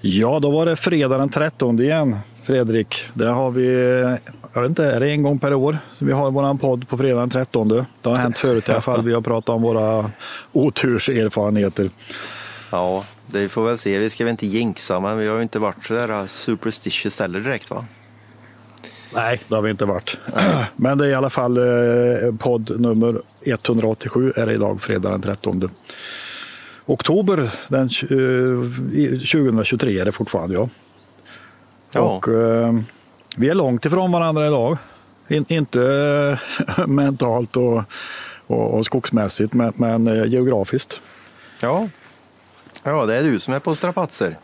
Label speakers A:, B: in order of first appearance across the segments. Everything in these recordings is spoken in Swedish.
A: Ja, då var det fredag den 13 igen, Fredrik. Där har vi, jag vet inte, är det en gång per år som vi har vår podd på fredag den 13? Det har hänt förut i alla fall. Vi har pratat om våra oturserfarenheter.
B: Ja, det får väl se. Vi ska väl inte jinxa, men vi har ju inte varit så där superstitious heller direkt va?
A: Nej, det har vi inte varit. Men det är i alla fall eh, podd nummer 187 är det idag, fredag den 13 oktober den, eh, 2023 är det fortfarande. Ja.
B: Ja.
A: Och, eh, vi är långt ifrån varandra idag. In, inte eh, mentalt och, och, och skogsmässigt, men, men eh, geografiskt.
B: Ja. ja, det är du som är på strapatser.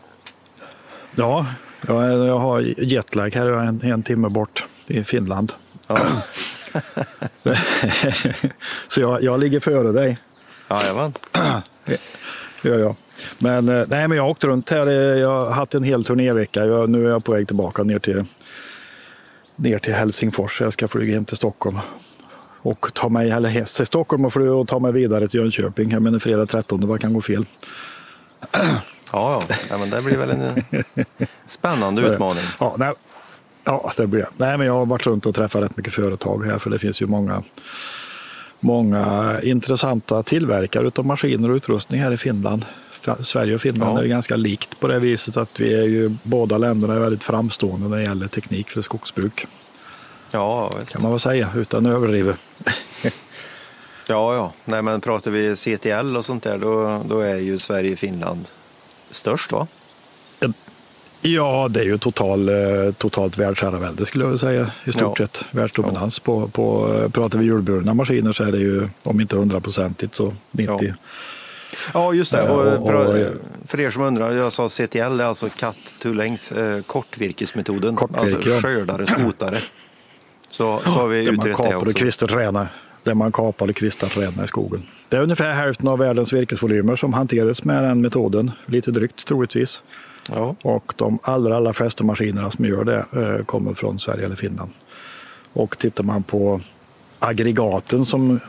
A: Ja, jag, jag har jetlag här, jag är en, en timme bort i Finland.
B: Ja.
A: Så jag, jag ligger före dig.
B: Jajamän.
A: gör jag. Men, eh, nej, men jag har åkt runt här. Jag har haft en hel turnévecka. Jag, nu är jag på väg tillbaka ner till, ner till Helsingfors. Jag ska flyga hem till Stockholm. Och ta mig, eller till Stockholm och flyga och ta mig vidare till Jönköping. Jag menar fredag 13, vad kan gå fel?
B: Ja, ja. ja men det blir väl en eh, spännande utmaning.
A: Ja, nej, ja, det blir det. Nej, men jag har varit runt och träffat rätt mycket företag här för det finns ju många många intressanta tillverkare av maskiner och utrustning här i Finland. Sverige och Finland
B: Ja.
A: är ganska likt på det viset att vi är ju båda länderna är väldigt framstående när det gäller teknik för skogsbruk.
B: Ja, visst.
A: Kan man väl säga utan att överdriva.
B: Ja, ja. Nej, men pratar vi CTL och sånt där, då, då är ju Sverige och Finland störst va?
A: Ja, det är ju total, eh, totalt världsherravälde skulle jag säga i stort
B: Ja.
A: sett. Världsdominans. På, på, eh, pratar vi hjulburna maskiner så är det ju om inte hundraprocentigt så 90.
B: Ja. Ja, just det.
A: Ja,
B: Och,
A: och-
B: pra- för er som undrar, jag sa CTL, det är alltså cut to length, eh, kortvirkesmetoden.
A: Kortvirke,
B: alltså
A: ja.
B: skördare, skotare. Så, så har vi utrett det
A: kapar och
B: också.
A: kvistar träna. Där man kapar och kvistar träna i skogen. Det är ungefär hälften av världens virkesvolymer som hanteras med den metoden. Lite drygt troligtvis.
B: Ja,
A: Och de allra, allra flesta maskinerna som gör det eh, kommer från Sverige eller Finland. Och tittar man på aggregaten som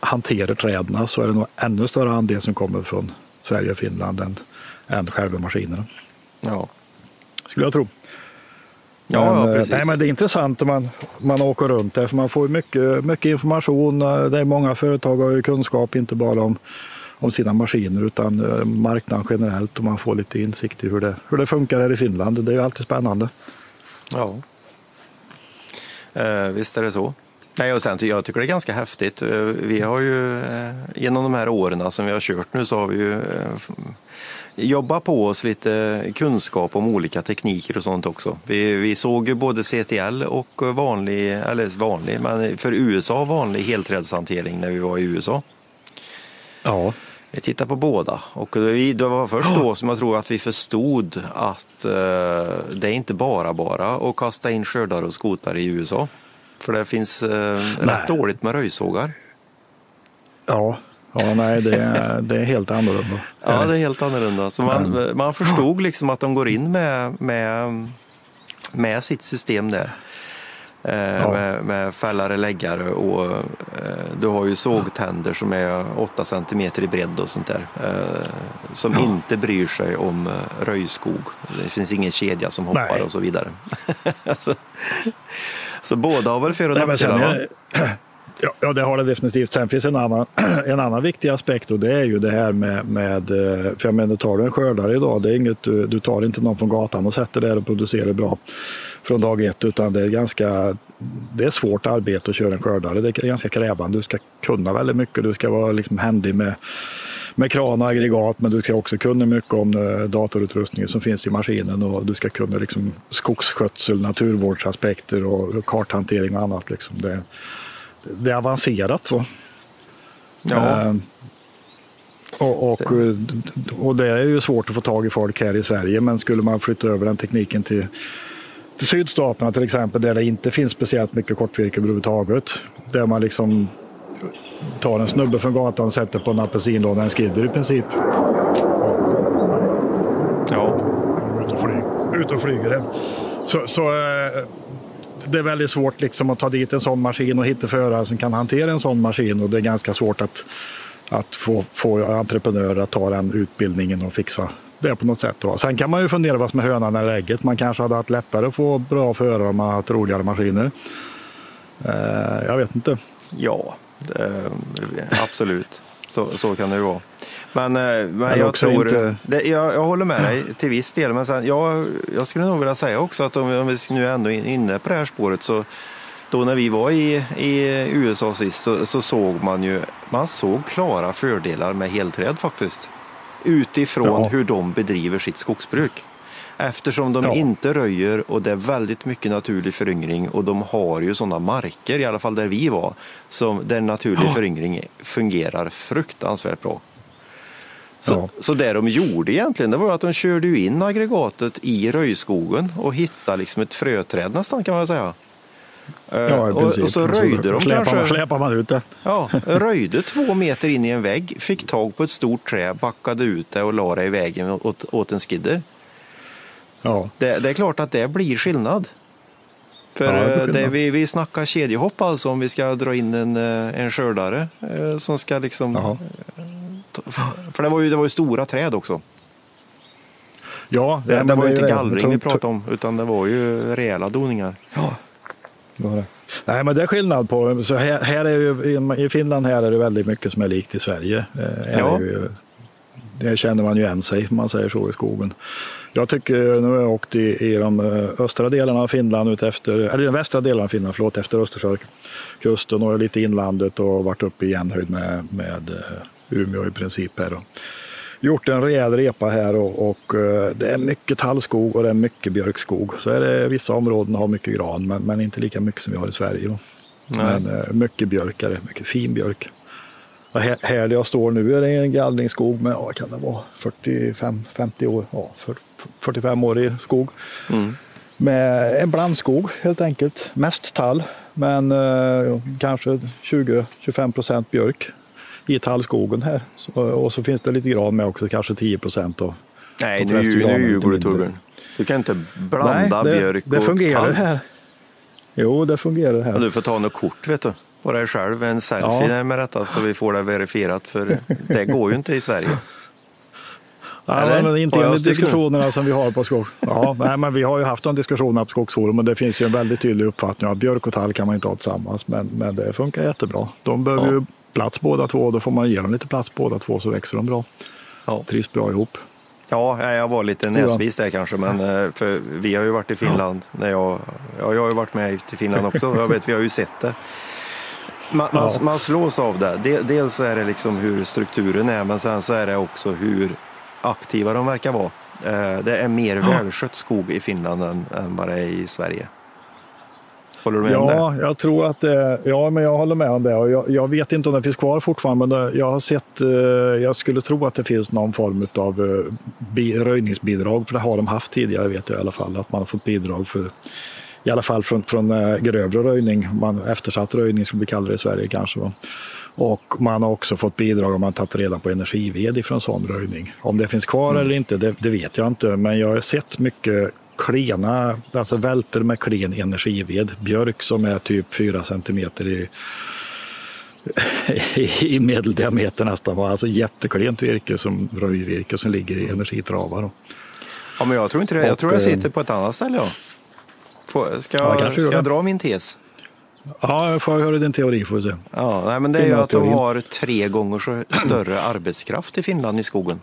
A: hanterar träden så är det nog ännu större andel som kommer från Sverige och Finland än, än själva maskinerna.
B: ja.
A: Skulle jag tro.
B: Ja, ja,
A: eh,
B: precis.
A: Nej, men det är intressant om man, man åker runt där för man får mycket, mycket information. Eh, Det är många företag har ju kunskap inte bara om, om sina maskiner utan eh, marknaden generellt och man får lite insikt i hur det, hur det funkar här i Finland. Det är ju alltid spännande.
B: Ja. Eh, visst är det så. Nej, och sen, jag tycker det är ganska häftigt. Eh, Vi har ju eh, genom de här åren som vi har kört nu så har vi ju jobbat på oss lite kunskap om olika tekniker och sånt också. Vi, vi såg ju både CTL och vanlig, eller vanlig, men för USA vanlig helträdshantering när vi var i USA.
A: Ja,
B: Vi tittade på båda och det var först då som jag tror att vi förstod att eh, det är inte bara bara att kasta in skördare och skotare i USA. För det finns eh, rätt dåligt med röjsågar.
A: ja, ja nej, det är, det är helt annorlunda.
B: Ja, det är helt annorlunda. Så man, man förstod liksom att de går in med, med, med sitt system där. Eh,
A: Ja.
B: med, med fällare, läggare och eh, du har ju sågtänder som är 8 cm i bredd och sånt där. Eh, som inte bryr sig om röjskog. Det finns ingen kedja som hoppar
A: Nej.
B: och så vidare. så, så båda har väl för och nackdelar
A: ja, ja, det har det definitivt. Sen finns en annan, en annan viktig aspekt och det är ju det här med, med för jag menar tar du en skördare idag, det är inget, du, du tar inte någon från gatan och sätter där och producerar bra från dag ett utan det är ganska det är svårt arbete att köra en skördare. Det är ganska krävande. Du ska kunna väldigt mycket. Du ska vara liksom händig med, med kran och aggregat men du ska också kunna mycket om eh, datorutrustningen som finns i maskinen och du ska kunna liksom skogsskötsel, naturvårdsaspekter och karthantering och annat. Liksom. Det, det är avancerat. Så.
B: Ja,
A: Eh, och, och, och det är ju svårt att få tag i folk här i Sverige men skulle man flytta över den tekniken till, till sydstaterna till exempel där det inte finns speciellt mycket kortvirke överhuvudtaget. Där man liksom tar en snubbe från gatan och sätter på en apelsinlåda, en skidder i princip.
B: ja.
A: Ut och, flyg, ut och flyger det. Så, så eh, det är väldigt svårt liksom att ta dit en sån maskin och hitta förare som kan hantera en sån maskin och det är ganska svårt att att få, få entreprenörer att ta den utbildningen och fixa det på något sätt. Då. Sen kan man ju fundera vad som är hönan eller ägget. Man kanske hade haft lättare att få bra förare om man haft roligare maskiner. Eh, jag vet inte.
B: Ja, det, absolut. Så, så kan det ju vara. Men, eh, men jag tror, inte... det, jag, jag, håller med dig till viss del. Men sen, jag, jag skulle nog vilja säga också att om vi, om vi nu ändå är inne på det här spåret så då när vi var i, i USA sist så, så, såg man ju man såg klara fördelar med helträd faktiskt. Utifrån ja. hur de bedriver sitt skogsbruk. Eftersom de ja. inte röjer och det är väldigt mycket naturlig föryngring och de har ju sådana marker, i alla fall där vi var, som där naturlig ja. föryngring fungerar fruktansvärt bra. Så, ja. så det de gjorde egentligen, det var att de körde in aggregatet i röjskogen och hittade liksom ett fröträd nästan kan man säga.
A: Ja, och,
B: och, så röjde de
A: släpar
B: kanske...
A: Man, släpar man ut det.
B: Ja, röjde två meter in i en vägg, fick tag på ett stort trä, backade ut det och la det i vägen åt, åt en skidder. Ja. Det, det, är klart att det blir skillnad. För ja, det, det vi, vi snackar kedjehopp alltså om vi ska dra in en, eh, en skördare eh, som ska liksom... Jaha. För det var, ju, det var ju stora träd också.
A: Ja,
B: det, det, det var ju inte gallring vi pratade om utan det var ju rejäla doningar.
A: Ja, Nej men det är skillnad på, så här, här är ju, i Finland här är det väldigt mycket som är likt i Sverige. Eh, ja. Ju, det känner man ju igen sig om man säger så i skogen. Jag tycker, nu har jag åkt i, i de eh, östra delarna av Finland, ut efter, eller den västra delen av Finland, förlåt, efter Östersjökusten och lite inlandet och varit uppe i jämnhöjd med, med eh, Umeå i princip. Här och gjort en rejäl repa här och, och, eh, det är mycket tallskog och det är mycket björkskog. Så är det vissa områden har mycket gran men, men inte lika mycket som vi har i Sverige. Men mycket björk är det, mycket fin björk. Här, här där jag står nu är det en gallringsskog med, vad kan det vara, 45-50 år, ja, 45-årig skog. Mm. Med en blandskog helt enkelt, mest tall men eh, kanske 20-25 procent björk i tallskogen här. Så, och så finns det lite gran med också, kanske 10 procent.
B: Nej, nu, nu ljuger du Torbjörn. Du kan inte blanda Nej, det,
A: björk och
B: det
A: fungerar
B: tall.
A: här. Jo, det fungerar här.
B: Men du får ta något kort vet du på dig själv, en selfie ja. med detta så vi får det verifierat för det går ju inte i Sverige.
A: Ja, men inte enligt diskussionerna som vi har på Skogs... Ja, nej, men vi har ju haft de diskussionerna på Skogsforum och det finns ju en väldigt tydlig uppfattning att björk och tall kan man inte ha tillsammans men, men det funkar jättebra. De behöver ja. ju plats båda två då får man ge dem lite plats båda två så växer de bra. Ja. Trivs bra ihop.
B: Ja, jag var lite näsvis där kanske, men eh, för vi har ju varit i Finland. När jag, ja, jag har ju varit med till Finland också. Jag vet, vi har ju sett det. Man, man, man slås av det. Dels är det liksom hur strukturen är, men sen så är det också hur aktiva de verkar vara. Eh, det är mer ja. välskött skog i Finland än, än vad det är i Sverige. Håller du med
A: ja,
B: om det?
A: Ja, jag tror att det, ja, men jag håller med om det. Och jag, jag vet inte om det finns kvar fortfarande, men jag har sett, eh, jag skulle tro att det finns någon form av eh, röjningsbidrag, för det har de haft tidigare vet jag i alla fall, att man har fått bidrag för i alla fall från, från äh, grövre röjning, man, eftersatt röjning som vi kallar det i Sverige kanske. Va? Och man har också fått bidrag om man tagit reda på energived ifrån sån röjning. Om det finns kvar mm. eller inte, det, det, vet jag inte. Men jag har sett mycket klena, alltså välter med klen energived. Björk som är typ 4 centimeter i, i medeldiameter nästan. Alltså jätteklent virke som röjvirke som ligger i energitravar.
B: Ja, men jag tror inte det. Jag tror jag sitter på ett annat ställe. Ja. Får, ska ja, ska jag dra min tes?
A: Ja, jag får höra din teori får vi se.
B: Ja, nej, men det är ju att de har tre gånger så större arbetskraft i Finland i skogen.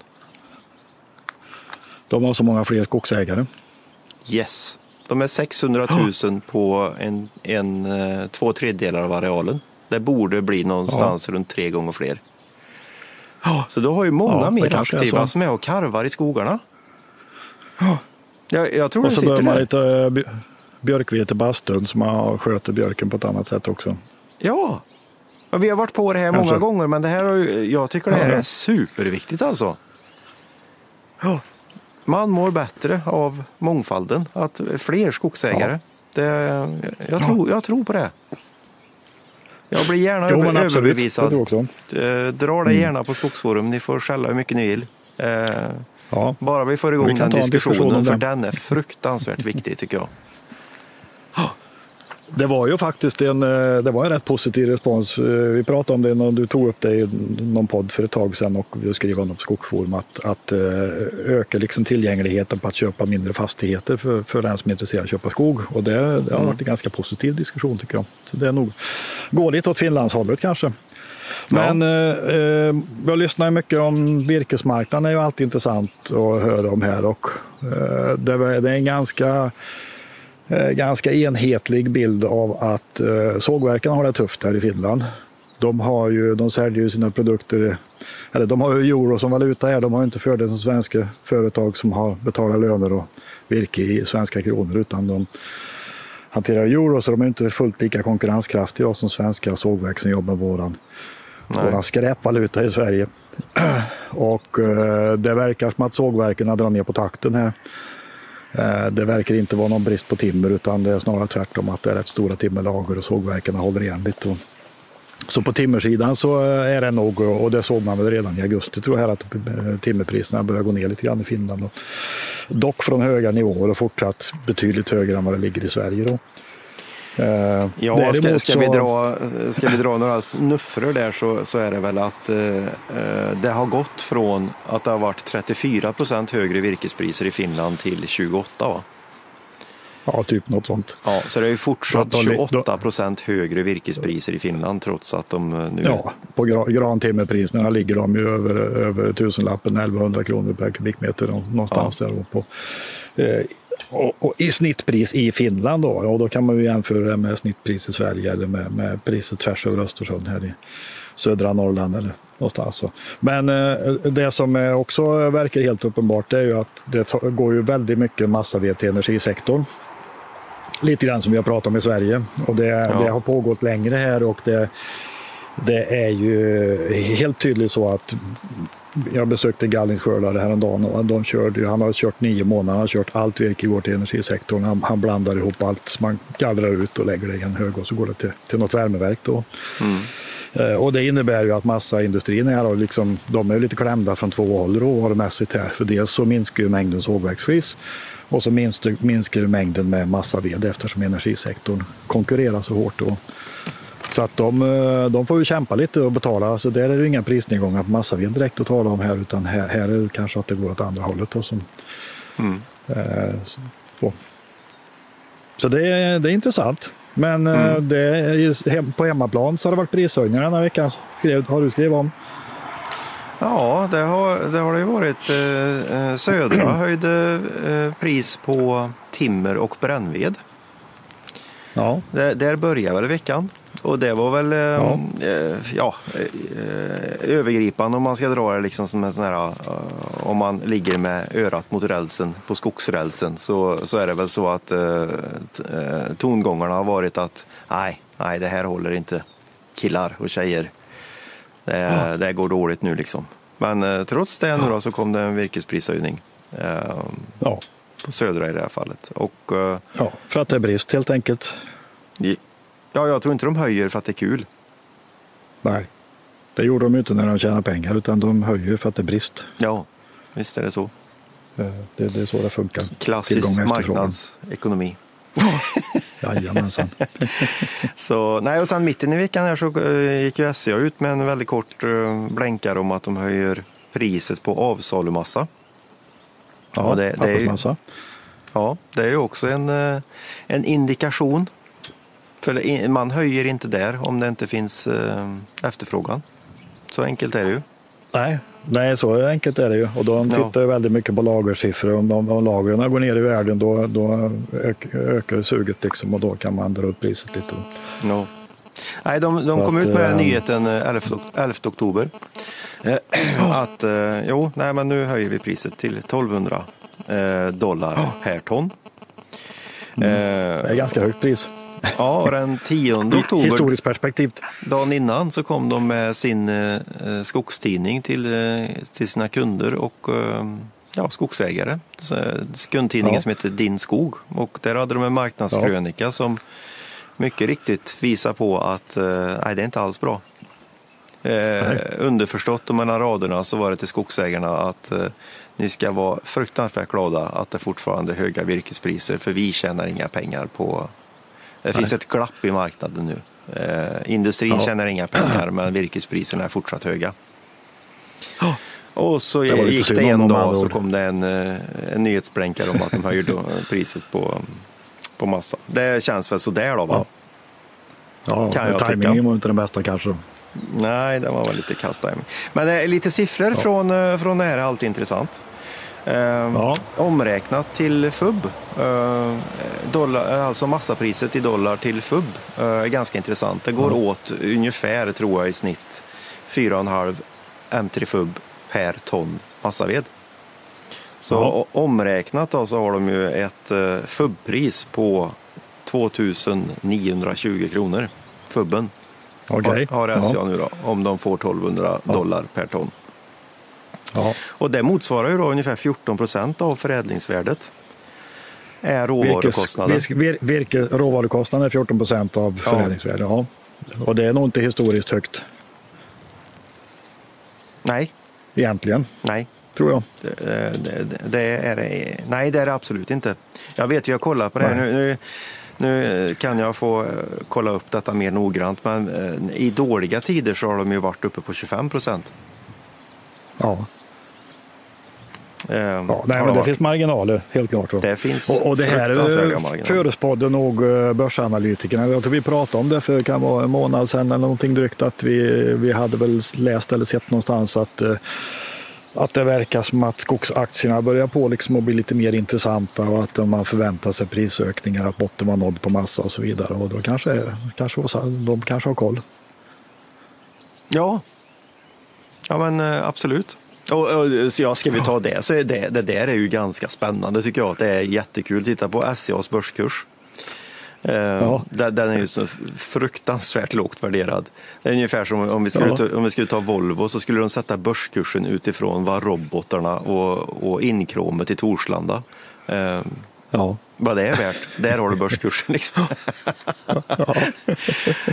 A: De har så många fler skogsägare.
B: Yes. De är 600 000 på en, en, eh, två tredjedelar av arealen. Det borde bli någonstans ja. runt tre gånger fler. Ja. Så då har ju många mer aktiva som är och karvar i skogarna. Ja. Jag, jag tror och det sitter där. Man lite
A: björkvete bastun så man sköter björken på ett annat sätt också.
B: Ja, vi har varit på det här många gånger men det här jag tycker det här är superviktigt alltså. Ja. Man mår bättre av mångfalden, att fler skogsägare. Ja. Det, jag, tror, jag tror på det. Jag blir gärna jo, överbevisad. Eh, dra det mm. gärna på Skogsforum, ni får skälla hur mycket ni vill. Eh, ja. Bara vi får igång vi den diskussionen, diskussion för den är fruktansvärt viktig tycker jag.
A: Det var ju faktiskt en, eh, det var en rätt positiv respons. Eh, vi pratade om det när du tog upp det i någon podd för ett tag sedan och skrev om Skogsforum att, att eh, öka liksom tillgängligheten på att köpa mindre fastigheter för, för den som är intresserad av att köpa skog. Och det, det har varit en ganska positiv diskussion tycker jag. Så det är nog, går lite åt Finlandshållet kanske. Men ja. eh, jag lyssnar mycket om virkesmarknaden, det är ju alltid intressant att höra om här. Och, eh, det, det är en ganska ganska enhetlig bild av att eh, sågverken har det tufft här i Finland. De, har ju, de säljer ju sina produkter, eller de har ju euro som valuta här. De har inte fördel som svenska företag som har betalat löner och virke i svenska kronor utan de hanterar euro så de är inte fullt lika konkurrenskraftiga som svenska sågverk som jobbar med våran, våran skräpvaluta i Sverige. Och eh, det verkar som att sågverken drar ner på takten här. Eh, det verkar inte vara någon brist på timmer utan det är snarare tvärtom att det är rätt stora timmerlager och sågverken håller igen lite. Så på timmersidan så eh, är det nog, och det såg man väl redan i augusti tror jag, här, att eh, timmerpriserna börjar gå ner lite grann i Finland. Dock från höga nivåer och fortsatt betydligt högre än vad det ligger i Sverige. Då.
B: Uh, ja, ska, ska, så... vi dra, ska vi dra några snuffror där så, så är det väl att uh, det har gått från att det har varit 34 procent högre virkespriser i Finland till 28 va?
A: Ja, typ något sånt.
B: Ja, så det är ju fortsatt 28 procent högre virkespriser i Finland trots att de nu...
A: Ja, på grantimmerpriserna ligger de ju över, över tusenlappen, 1100 kronor per kubikmeter någonstans ja. där. På, eh, och, och, i snittpris i Finland då, och då kan man ju jämföra det med snittpris i Sverige eller med, med priset tvärs över Östersjön här i södra Norrland eller någonstans. Men eh, det som också verkar helt uppenbart är ju att det går ju väldigt mycket massaved till energisektorn. Lite grann som vi har pratat om i Sverige och det, ja. det har pågått längre här och det, det är ju helt tydligt så att jag besökte gallringsskördare häromdagen och de körde, han har kört nio månader, han har kört allt virke går till energisektorn. Han, han blandar ihop allt som man gallrar ut och lägger det i en hög och så går det till, till något värmeverk. Då. Mm. Eh, och det innebär ju att massaindustrin är och liksom, de är lite klämda från två håll råvarumässigt här. För dels så minskar ju mängden sågverksflis och så minskar, minskar mängden med massaved eftersom energisektorn konkurrerar så hårt. Då. Så att de, eh, de får ju kämpa lite och betala. Så där är det inga prisnedgångar på massaved direkt att tala om här utan här, här är det kanske att det går åt andra hållet. Då, som, mm. eh, så, så det, är, det är intressant. Men eh, mm. det är, på hemmaplan så har det varit prishöjningar den här veckan. Har du skrivit om?
B: Ja, det har det, har det varit. Eh, eh Södra höjde eh, pris på timmer och brännved. Ja. Där, där började väl veckan. Och det var väl ja. Eh, ja eh, övergripande om man ska dra det liksom som en sån här, eh, om man ligger med örat mot rälsen på skogsrälsen så, så är det väl så att eh, eh, tongångarna har varit att nej, nej det här håller inte killar och tjejer. Det, ja. det går dåligt nu liksom. Men eh, trots det nu då så kom det en virkesprishöjning. ja. På södra i det här fallet. Och,
A: ja, för att det är brist helt enkelt.
B: Ja, jag tror inte de höjer för att det är kul.
A: Nej, det gjorde de inte när de tjänar pengar utan de höjer för att det är brist.
B: Ja, visst är det så.
A: Det, det är så det funkar.
B: Klassisk marknadsekonomi.
A: Jajamensan.
B: så, nej, och sen mitten i veckan här så eh, gick ju SCA ut med en väldigt kort uh, blänkare om att de höjer priset på avsalumassa.
A: Ja, det, det är ju,
B: ja, det är ju också en, eh, en indikation för man höjer inte där om det inte finns eh, efterfrågan. Så enkelt är det ju.
A: Nej, nej så enkelt är det ju. Och de tittar ja. väldigt mycket på lagersiffror. Om, om, om lagren går ner i världen då, då ök, ökar suget liksom och då kan man dra upp priset lite.
B: Ja. Nej, de, de kom att, ut med den äh, nyheten 11, 11 oktober. att jo, nej, men nu höjer vi priset till 1200 dollar per ton.
A: Mm. Det är ganska högt pris.
B: Ja, och den 10 oktober,
A: historiskt perspektiv.
B: dagen innan, så kom de med sin eh, skogstidning till, eh, till sina kunder och eh, ja, skogsägare. Kundtidningen ja. som heter Din skog och där hade de en marknadskrönika ja. som mycket riktigt visar på att nej, det är inte alls bra. Eh, underförstått och mellan raderna så var det till skogsägarna att eh, ni ska vara fruktansvärt glada att det fortfarande är höga virkespriser för vi tjänar inga pengar på Det finns ett glapp i marknaden nu. Eh, industrin
A: Ja.
B: tjänar inga pengar men virkespriserna är fortsatt höga.
A: Ja.
B: Och så
A: Det
B: gick det en dag så kom det en, eh, en nyhetsblänkare om att de höjer då priset på, på massa. Det känns väl sådär då va?
A: Ja,
B: Kan jag
A: tajmingen
B: tycka.
A: var inte den bästa kanske.
B: Nej, det var väl lite kasttiming. Men eh, lite siffror från, eh, från det här är alltid intressant. Eh,
A: Ja.
B: Omräknat till FUB, eh, dollar, alltså massapriset i dollar till FUB, eh, är ganska intressant. Det går
A: Ja.
B: åt ungefär, tror jag, i snitt 4,5 M3 FUB per ton massaved. Så
A: Ja.
B: omräknat då, så har de ju ett eh, FUB-pris på 2920 kronor. FUBen
A: Okej.
B: har, har SCA nu då, om de får 1200 dollar per ton.
A: Ja.
B: Och det motsvarar ju då ungefär 14 procent av förädlingsvärdet. Är
A: Virkes,
B: råvarukostnaden.
A: virke, vir, virke, råvarukostnaden är 14 procent av
B: Ja.
A: förädlingsvärdet. Ja. Och det är nog inte historiskt högt
B: Nej,
A: egentligen,
B: nej.
A: tror jag.
B: Det, det, det är nej, det är det absolut inte. Jag vet, jag kollar på det här.
A: Nej.
B: Nu, nu, nu kan jag få eh, kolla upp detta mer noggrant, men eh, i dåliga tider så har de ju varit uppe på 25 procent.
A: Ja.
B: Eh,
A: Ja, nej, men det finns marginaler, helt klart.
B: Det finns
A: och, och det här förespådde nog eh, börsanalytikerna. Jag tror vi pratade om det för kan vara en månad sedan eller någonting drygt att vi, vi hade väl läst eller sett någonstans att eh, att det verkar som att skogsaktierna börjar på liksom att bli lite mer intressanta och att man förväntar sig prisökningar, att botten var nådd på massa och så vidare. Och då kanske, kanske de kanske har koll.
B: Ja, ja men eh, absolut. Och, och, så ja, ska vi ta det så är det, det där är ju ganska spännande tycker jag. Det är jättekul. Titta på SCAs börskurs.
A: Ja.
B: den, är ju så fruktansvärt lågt värderad. Det är ungefär som om vi skulle,
A: Ja.
B: ta, om vi skulle ta Volvo så skulle de sätta börskursen utifrån vad robotarna och, och inkromet i Torslanda eh,
A: Ja,
B: vad det är värt. Där har du börskursen liksom.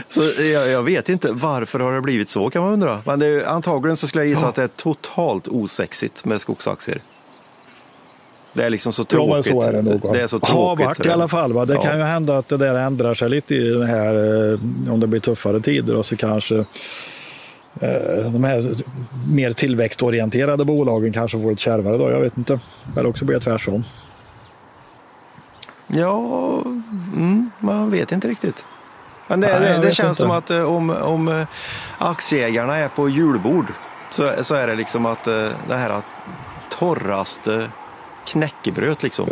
B: så jag, jag vet inte varför har det blivit så kan man undra. Men är, antagligen så skulle jag gissa
A: Ja.
B: att det är totalt osexigt med skogsaktier. Det är liksom så
A: Ja,
B: tråkigt.
A: så är det nog.
B: Det är så
A: Har
B: tråkigt.
A: varit
B: så
A: i alla fall. Va? Det
B: Ja.
A: kan ju hända att det där ändrar sig lite i den här, eh, om det blir tuffare tider och så kanske eh, de här mer tillväxtorienterade bolagen kanske får ett kärvare då. Jag vet inte. Eller också blir det tvärtom.
B: Ja, mm, man vet inte riktigt. Men det,
A: Nej,
B: det, känns
A: inte.
B: som att eh, om, om eh, aktieägarna är på julbord så, så är det liksom att eh, det här torraste knäckebröd liksom.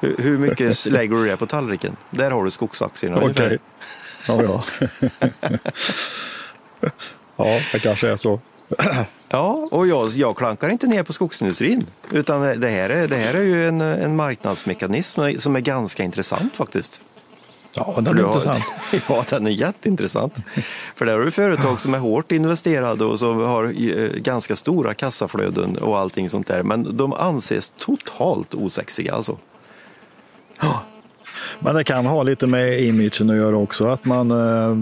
B: Hur, hur mycket lägger du det på tallriken? Där har du skogsaktierna
A: Okej.
B: ungefär.
A: Ja, ja. ja, det kanske är så.
B: Ja, och jag, jag klankar inte ner på skogsindustrin. Utan det- här är, det här är ju en, en marknadsmekanism som är ganska intressant faktiskt.
A: Ja, den är
B: har-
A: intressant.
B: Ja, den är jätteintressant. För där har du företag som är hårt investerade och som har eh, ganska stora kassaflöden och allting sånt där. Men de anses totalt osexiga alltså.
A: Men det kan ha lite med imagen att göra också. Att man, eh,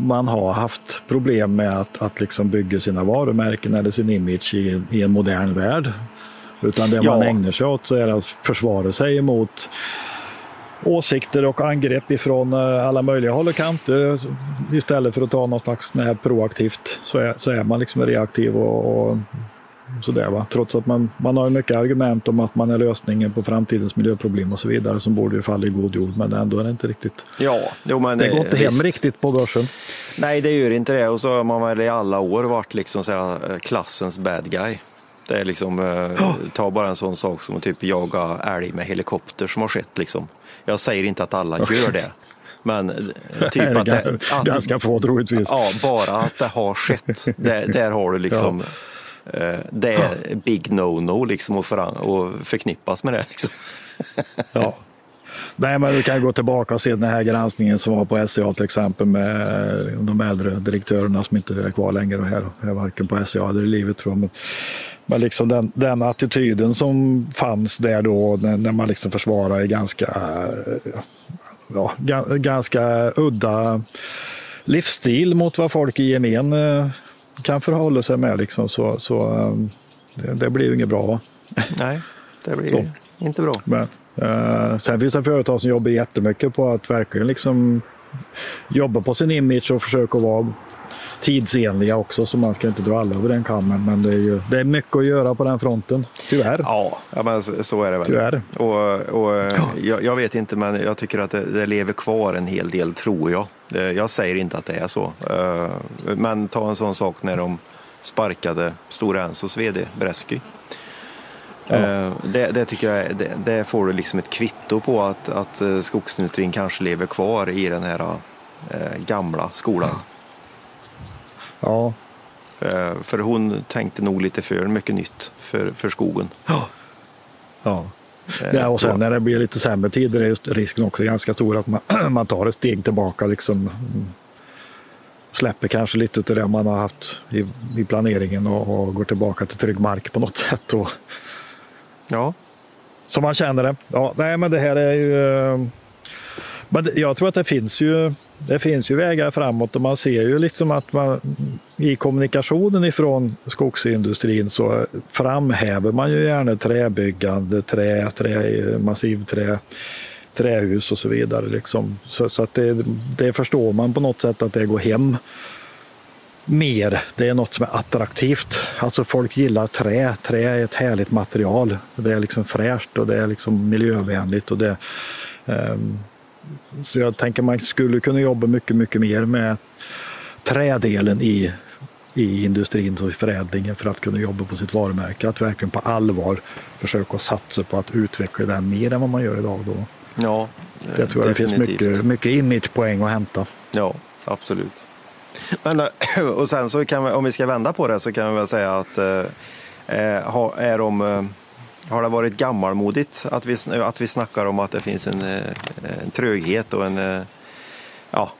A: man har haft problem med att, att liksom bygga sina varumärken eller sin image i, i en modern värld. Utan det
B: Ja.
A: man ägnar sig åt så är att försvara sig emot åsikter och angrepp ifrån eh, alla möjliga håll och kanter. Istället för att ta något slags proaktivt så är, så är man liksom reaktiv och, och sådär. Va? Trots att man, man har mycket argument om att man är lösningen på framtidens miljöproblem och så vidare som borde ju falla i god jord. Men ändå är det inte riktigt.
B: Ja, jo, men
A: Det går inte hem riktigt på börsen.
B: Nej, det gör inte det. Och så har man väl i alla år varit liksom så här, eh, klassens bad guy. Det är liksom, eh, ta bara en sån sak som att typ jaga älg med helikopter som har skett liksom. Jag säger inte att alla gör det. Men eh, typ att det, att,
A: Ganska få troligtvis.
B: Ja, bara att det har skett. Där, där har du liksom eh, Eh, det är big no-no liksom att, föran- att förknippas med det. Liksom.
A: Ja. Nej, men du kan gå tillbaka och se den här granskningen som var på SCA till exempel med eh, de äldre direktörerna som inte är kvar längre och här är varken på SCA eller i livet tror jag. Men, men liksom den, den attityden som fanns där då när, när man liksom försvarar ganska, eh, ja, ganska udda livsstil mot vad folk i gemen kan förhålla sig med. Liksom. Så, så eh, det, det blir ju inget bra.
B: Nej, det blir
A: Så.
B: inte bra.
A: Men, Uh, sen finns det företag som jobbar jättemycket på att verkligen liksom jobba på sin image och försöka vara tidsenliga också så man ska inte dra alla över den kammen. Men det är, ju, det är mycket att göra på den fronten, tyvärr.
B: Ja, ja men så är det väl.
A: Tyvärr.
B: Och, och ja. jag, jag, vet inte, men jag tycker att det, det, lever kvar en hel del, tror jag. Jag säger inte att det är så. Eh, men ta en sån sak när de sparkade Stora Ensos VD Bresky. Ja. Eh, det, det, tycker jag det, det, får du liksom ett kvitto på att, att eh, skogsindustrin kanske lever kvar i den här gamla skolan.
A: Ja.
B: För hon tänkte nog lite för mycket nytt för, för skogen.
A: Ja. ja. Ja, och sen när det blir lite sämre tider är risken också ganska stor att man, man tar ett steg tillbaka. Liksom, släpper kanske lite av det man har haft i, i planeringen och, och, går tillbaka till trygg mark på något sätt. Och,
B: ja.
A: Så man känner det. Ja, nej, men det här är ju... Eh, men jag tror att det finns ju det finns ju vägar framåt och man ser ju liksom att man i kommunikationen ifrån skogsindustrin så framhäver man ju gärna träbyggande, trä, trä massivträ, trähus och så vidare. Liksom. Så, så att det, det förstår man på något sätt att det går hem mer. Det är något som är attraktivt. Alltså folk gillar trä. Trä är ett härligt material. Det är liksom fräscht och det är liksom miljövänligt. Och det, um, så jag tänker man skulle kunna jobba mycket, mycket mer med trädelen i, i industrin och i förädlingen för att kunna jobba på sitt varumärke. Att verkligen på allvar försöka satsa på att utveckla den mer än vad man gör idag. Då.
B: Ja,
A: det tror jag definitivt. det finns mycket, mycket imagepoäng att hämta.
B: Ja, absolut. Men, och sen så kan vi, om vi ska vända på det så kan vi väl säga att eh, eh är de eh, har det varit gammalmodigt att vi, att vi snackar om att det finns en, eh, en tröghet och en eh, ja,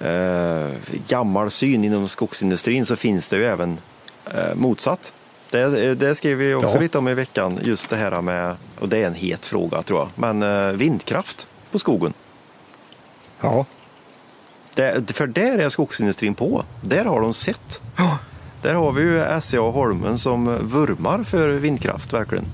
B: eh, gammal syn inom skogsindustrin så finns det ju även motsatt. Det, det skrev vi också ja. lite om i veckan, just det här med, och det är en het fråga tror jag, men vindkraft på skogen.
A: Ja.
B: Det, för där är skogsindustrin på. Där har de sett.
A: Ja.
B: Där har vi ju SCA Holmen som vurmar för vindkraft verkligen.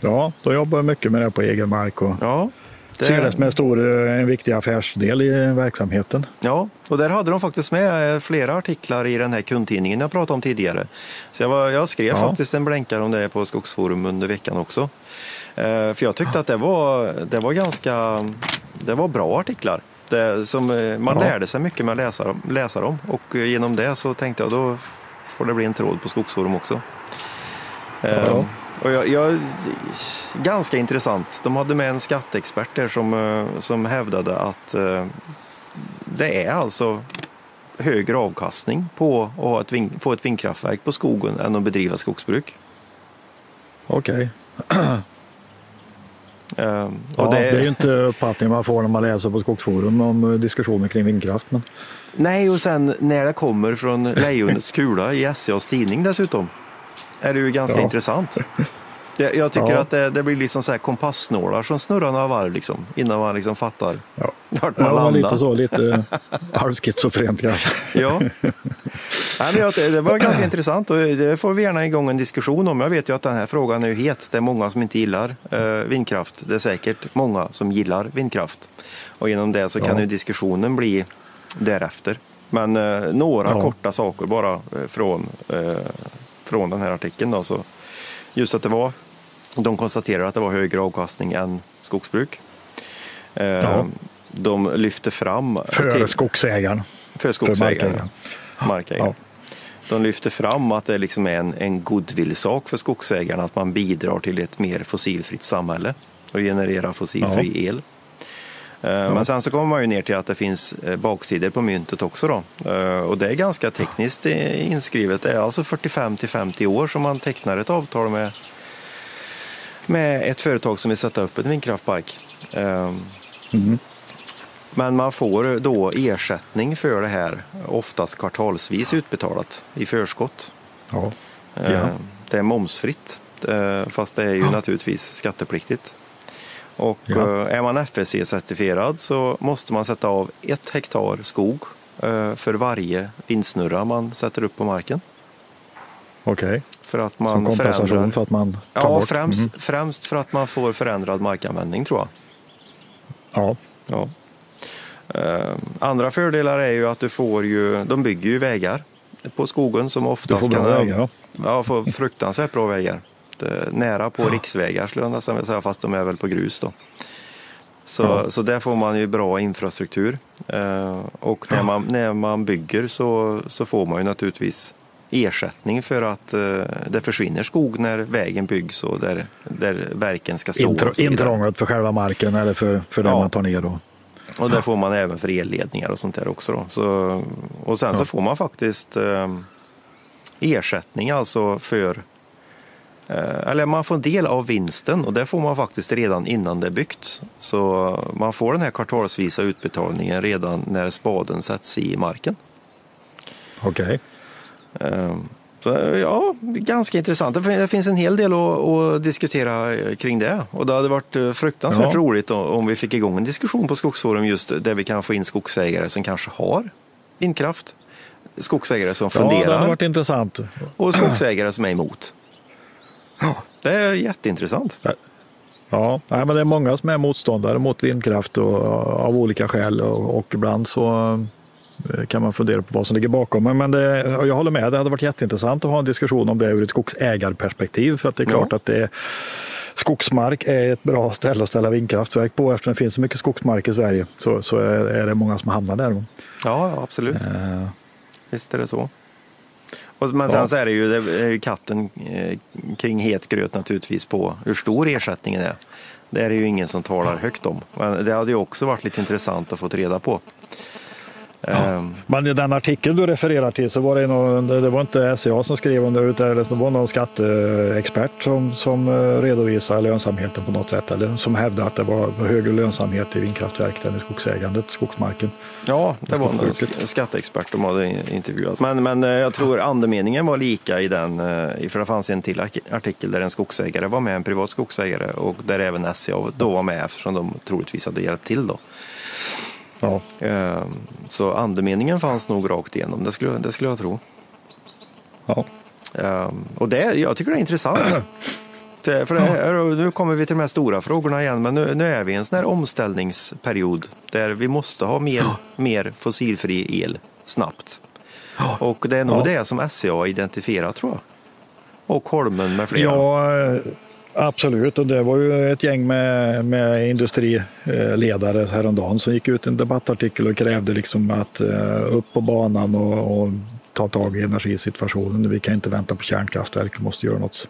A: Ja, de jobbar mycket med det på egen mark och
B: ja,
A: det... ser det som en, stor, en viktig affärsdel i verksamheten.
B: Ja, och där hade de faktiskt med flera artiklar i den här kundtidningen jag pratade om tidigare. Så jag, var, jag skrev ja. faktiskt en blänkare om det på Skogsforum under veckan också. Eh, för jag tyckte att det var, det var ganska det var bra artiklar. Det, som, eh, man ja. lärde sig mycket med att läsa, läsa dem och genom det så tänkte jag då får det bli en tråd på Skogsforum också. Ja. Eh, och jag, jag, ganska intressant. De hade med en skatteexpert där som, eh, som hävdade att eh, det är alltså högre avkastning på att ett få ett vindkraftverk på skogen än att bedriva skogsbruk.
A: Okej. Okay. Uh, ja, det... det... är ju inte uppfattningen man får när man läser på Skogsforum om eh, diskussioner kring vindkraft. Men...
B: Nej, och sen när det kommer från Lejonets kula i SCAs tidning dessutom är det ju ganska ja. intressant. Det, jag tycker ja. att det, det, blir liksom så här kompassnålar som snurrar några varv liksom, innan man liksom fattar
A: ja. vart man ja, landar. Lite så, lite halvschizofrent kanske.
B: ja. Nej, men det, det var ganska intressant och det får vi gärna igång en diskussion om. Jag vet ju att den här frågan är het. Det är många som inte gillar eh, vindkraft. Det är säkert många som gillar vindkraft. Och genom det så kan ju diskussionen bli därefter. Men eh, några korta saker bara eh, från, eh, från den här artikeln. Då, så just att det var de konstaterar att det var högre avkastning än skogsbruk. Eh, ja. De lyfter fram...
A: För till, skogsägaren.
B: För skogsägaren. För markägaren. Ja. De lyfter fram att det liksom är en, en goodwill-sak för skogsägarna att man bidrar till ett mer fossilfritt samhälle och generera fossilfri ja. el. Eh. Men sen så kommer man ju ner till att det finns eh, baksidor på myntet också då. Och det är ganska tekniskt inskrivet. Det är alltså 45 till 50 år som man tecknar ett avtal med med ett företag som vill sätta upp en vindkraftpark. Mm. Men man får då ersättning för det här, oftast kvartalsvis utbetalat i förskott.
A: Ja.
B: Ehm, ja. Det är momsfritt, eh, fast det är ju ja. naturligtvis skattepliktigt. Och. Eh, är man FSC-certifierad så måste man sätta av ett hektar skog eh, för varje vindsnurra man sätter upp på marken.
A: Okej.
B: För att
A: Som
B: man
A: kompensation
B: förändrar.
A: för att man tar
B: Ja,
A: bort.
B: främst,
A: Mm.
B: främst för att man får förändrad markanvändning tror jag.
A: Ja.
B: Ja. Eh, andra fördelar är ju att du får ju, de bygger ju vägar på skogen som
A: Du
B: oftast
A: får bra vägar. Ja.
B: Ja, får fruktansvärt bra vägar. Nära på riksvägar skulle jag nästan vilja säga, fast de är väl på grus då. Så,
A: Ja.
B: så där får man ju bra infrastruktur. Eh, och när man, när man bygger så, så får man ju naturligtvis ersättning för att eh, det försvinner skog när vägen byggs och där, där verken ska stå.
A: Intr- intrånget för själva marken eller för, för det
B: Ja.
A: man tar ner. Då.
B: Och det får man även för elledningar och sånt där också. Då. Så, och sen så får man faktiskt eh, ersättning alltså för eh, eller man får en del av vinsten och det får man faktiskt redan innan det är byggt. Så man får den här kvartalsvisa utbetalningen redan när spaden sätts i marken.
A: Okej.
B: Eh, Så ja, ganska intressant. Det fin- Det finns en hel del att, att diskutera eh, kring det. Och det hade varit eh, fruktansvärt
A: Ja.
B: roligt om- vi fick igång en diskussion på Skogsforum just där vi kan få in skogsägare som kanske har vindkraft. Skogsägare som
A: Ja, det
B: funderar
A: hade varit intressant.
B: och skogsägare som är emot.
A: Ja.
B: Det är jätteintressant.
A: Ja, nej, men det är många som är motståndare mot vindkraft och, av olika skäl och, och ibland så kan man fundera på vad som ligger bakom. Men, det, jag håller med, det hade varit jätteintressant att ha en diskussion om det ur ett skogsägarperspektiv. För att det är
B: Ja.
A: klart att det är, skogsmark är ett bra ställe att ställa vindkraftverk på eftersom det finns så mycket skogsmark i Sverige. Så, så är, det många som hamnar där.
B: Ja, ja, absolut.
A: Eh,
B: Visst är det så. Och, men sen
A: Ja.
B: så är det ju, det är ju katten eh, kring het gröt naturligtvis på hur stor ersättningen är. Det är det ju ingen som talar högt om. Men det hade ju också varit lite intressant att få reda på. Ehm,
A: Men i den artikel du refererar till så var det, någon, det var inte SCA som skrev om det utan det var någon skatteexpert som, som eh, redovisade lönsamheten på något sätt eller som hävdade att det var högre lönsamhet i vindkraftverk än i skogsägandet, skogsmarken.
B: ja, det var en skatteexpert de hade intervjuat. Men, men eh, jag tror andemeningen var lika i den, eh, för det fanns en till artikel där en skogsägare var med, en privat skogsägare och där även SCA då var med eftersom de troligtvis hade hjälpt till då.
A: Ja,
B: Ehm, Så andemeningen fanns nog rakt igenom, det skulle, det skulle jag tro.
A: ja.
B: Ehm, Och det, jag tycker det är intressant. För är, nu kommer vi till de här stora frågorna igen, men nu, nu är vi i en sån här omställningsperiod där vi måste ha mer, mer fossilfri el snabbt. Och det är nog
A: Ja.
B: det som SCA har identifierat tror jag. Och Holmen med flera.
A: ja, absolut. Och det var ju ett gäng med, med industriledare häromdagen som gick ut en debattartikel och krävde liksom att eh, upp på banan och, och ta tag i energisituationen. Vi kan inte vänta på kärnkraftverk, vi måste göra något.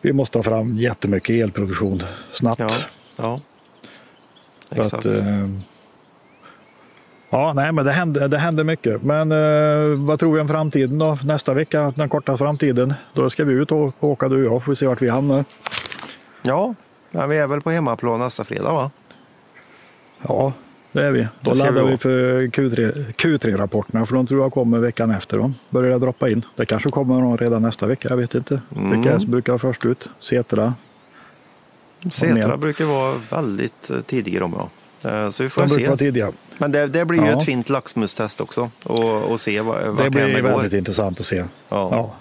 A: Vi måste ha fram jättemycket elproduktion snabbt.
B: Ja, ja. Exakt.
A: Att, eh, ja, nej, men det händer, det händer mycket. Men eh, vad tror vi om framtiden då? Nästa vecka, den korta framtiden, då ska vi ut och åka du och jag. Får vi se vart vi hamnar.
B: Ja, vi är väl på hemmaplan nästa fredag va?
A: Ja, det är vi. Då
B: Det
A: laddar
B: vi
A: vi för Q3, Q3-rapporterna för de tror jag kommer veckan efter. Då. Börjar jag droppa in. Det kanske kommer någon redan nästa vecka, jag vet inte.
B: Mm.
A: Vilka det brukar vara först ut? Setra mer?
B: brukar vara väldigt eh, tidiga de ja. Eh, Så vi får
A: De
B: se.
A: vara tidiga.
B: Men det, det blir ju
A: Ja.
B: ett fint laxmustest också och, och se vad,
A: Det blir
B: det går.
A: väldigt intressant att se.
B: Ja,
A: Ja.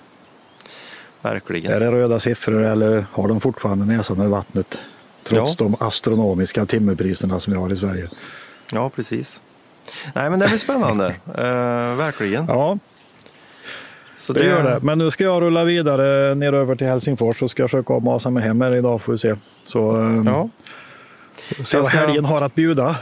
B: verkligen.
A: Är det röda siffror eller har de fortfarande näsan i vattnet? Trots
B: Ja.
A: de astronomiska timmerpriserna som vi har i Sverige.
B: Ja, precis. Nej, men det blir spännande. Eh, verkligen.
A: Ja,
B: Så
A: det, gör det. Men nu ska jag rulla vidare ner över till Helsingfors och ska försöka masa mig hem här idag får vi se. Så eh,
B: Ja,
A: se vad helgen har att bjuda.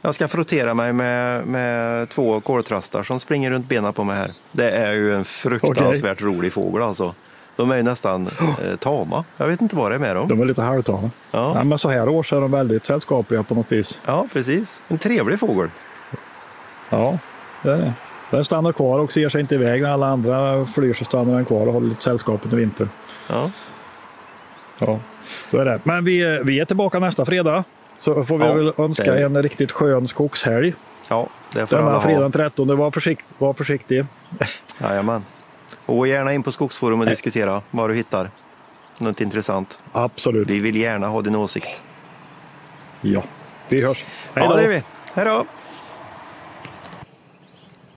B: jag ska frottera mig med, med två koltrastar som springer runt benen på mig här. Det är ju en fruktansvärt rolig fågel alltså. De är ju nästan eh, tama. Jag vet inte vad det är med dem.
A: De är lite halvtama.
B: Ja.
A: Ja, men så här års är de väldigt sällskapliga på något vis.
B: Ja, precis. En trevlig fågel.
A: Ja, det är det. Den stannar kvar och ser sig inte iväg när alla andra flyr så stannar den kvar och håller lite sällskap under vintern.
B: Ja,
A: Ja, så är det. Men vi, vi är tillbaka nästa fredag. Så får vi
B: Ja,
A: väl önska
B: det
A: en riktigt skön skogshelg.
B: ja det får alla
A: Denna
B: ha.
A: fredag den 13. Var, försikt, var försiktig.
B: Jajamän. Och gärna in på Skogsforum och diskutera vad du hittar. Något intressant.
A: Absolut.
B: Vi vill gärna ha din åsikt.
A: Ja, vi hörs. Hej
B: Ja,
A: då.
B: det är vi. Hej då!